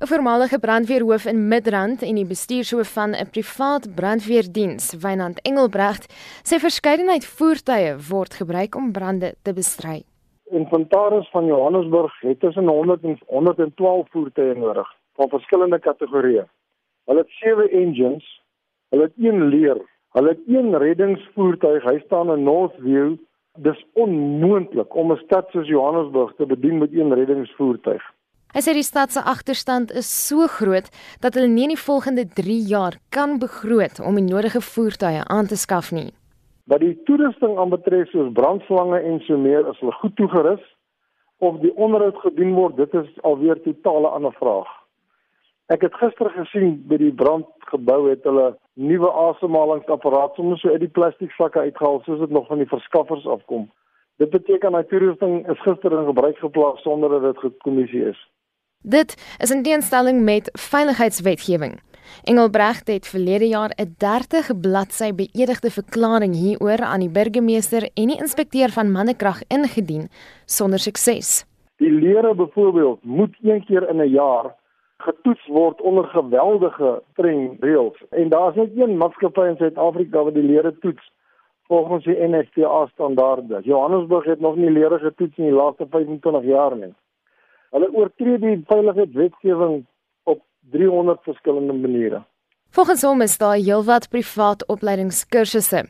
'n Voormalige brandweerhoof in Midrand en die bestuurshoof van 'n privaat brandweerdiens, Wynand Engelbregt, sê verskeidenheid voertuie word gebruik om brande te bestry. Inventaris van Johannesburg het tussen 100 en 112 voertuie nodig van verskillende kategorieë. Hulle het 7 engines, hulle het een leer, hulle het een reddingsvoertuig, hy staan in Northview. Dis onmoontlik om 'n stad soos Johannesburg te bedien met een reddingsvoertuig. Hy sê die stad se agterstand is so groot dat hulle nie in die volgende 3 jaar kan begroot om die nodige voertuie aan te skaf nie. Wat die toerusting aanbetref soos brandslange en so meer, is hulle goed toegerus of die onderhoud gedoen word, dit is alweer totale ander vraag. Ek het gister gesien by die brandgebou het hulle nuwe asemhalingsapparaat sommer so uit die plastiek sakke uitgehaal soos dit nog van die verskaffers afkom. Dit beteken dat toerusting is gister in gebruik geplaas sonder dat dit gekommissie is. Dit is in teenstelling met veiligheidswetgewing. Engelbregt het verlede jaar 'n 30 bladsy beëdigde verklaring hieroor aan die burgemeester en die inspekteur van mannekrag ingedien sonder sukses. Die lere byvoorbeeld moet een keer in 'n jaar getoets word onder geweldige streng reëls en daar's net een maatskappy in Suid-Afrika wat die lere toets volgens die NSTA standaarde. Johannesburg het nog nie lere getoets in die laaste 25 jaar nie. Hulle oortree die veiligheidswetgewing 300 verskillende maniere. Volgens hom is daar heelwat privaat opleidingskursusse.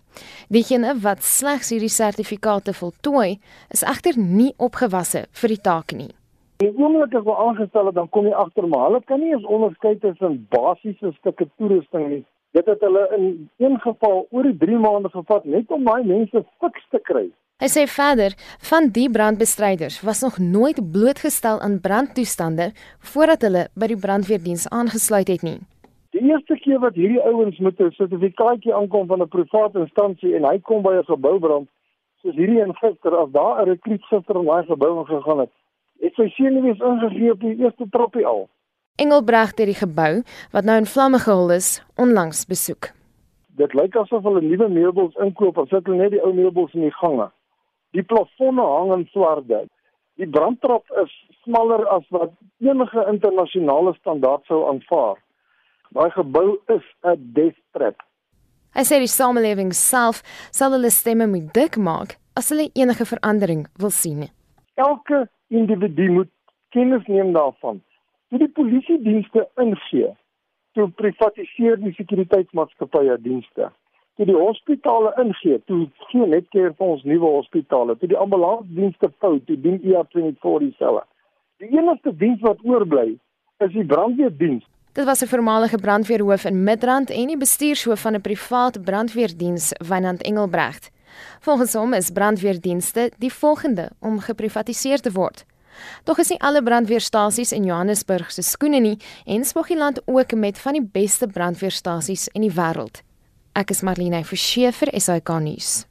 Diegene wat slegs hierdie sertifikate voltooi, is egter nie opgewasse vir die taak nie. Die oomblik as hulle aangestel het, dan kom jy agter maar hulle kan nie eens onderskei tussen basiese stukke toerusting nie. Dit het hulle in een geval oor die 3 maande gevat net om daai mense fiks te kry. Hy sê verder, van die brandbestryders was nog nooit blootgestel aan brandtoestande voordat hulle by die brandweerdiens aangesluit het nie. Die eerste keer wat hierdie ouens met 'n sertifikaatjie aankom van 'n private instansie en hy kom by 'n geboubrand, soos hierdie een gister, as daar 'n rekruut gister in daai gebou ingegaan het, het sy senuwees ingegee op die eerste trappie al. Engelbregt het die gebou wat nou in vlamme gehul is, onlangs besoek. Dit lyk asof hulle nuwe meubels inkoop, of sit hulle net die ou meubels in die gange. Die plafonne hang in swarde. Die brandtrap is smaller as wat enige internasionale standaard sou aanvaar. Daai gebou is 'n death trap. Hy sê die samelewing self sal hulle stemme moet dik maak as hulle enige verandering wil sien. Elke individu moet kennis neem daarvan. Toe die polisie dienste ingee, toe privatiseer die sekuriteitsmaatskappye dienste toe die hospitale ingee, toe gee net keer vir ons nuwe hospitale, toe die ambulansdienste fout, toe dien ER24 dieselfde. Die enigste diens wat oorbly, is die brandweerdiens. Dit was 'n voormalige brandweerhoof in Midrand en die bestuurshoof van 'n privaat brandweerdiens, Wynand Engelbregt. Volgens hom is brandweerdienste die volgende om geprivatiseer te word. Tog is nie alle brandweerstasies in Johannesburg se skoene nie en Spogieland ook met van die beste brandweerstasies in die wêreld. Ek is Marlene Forsie vir SAK nuus.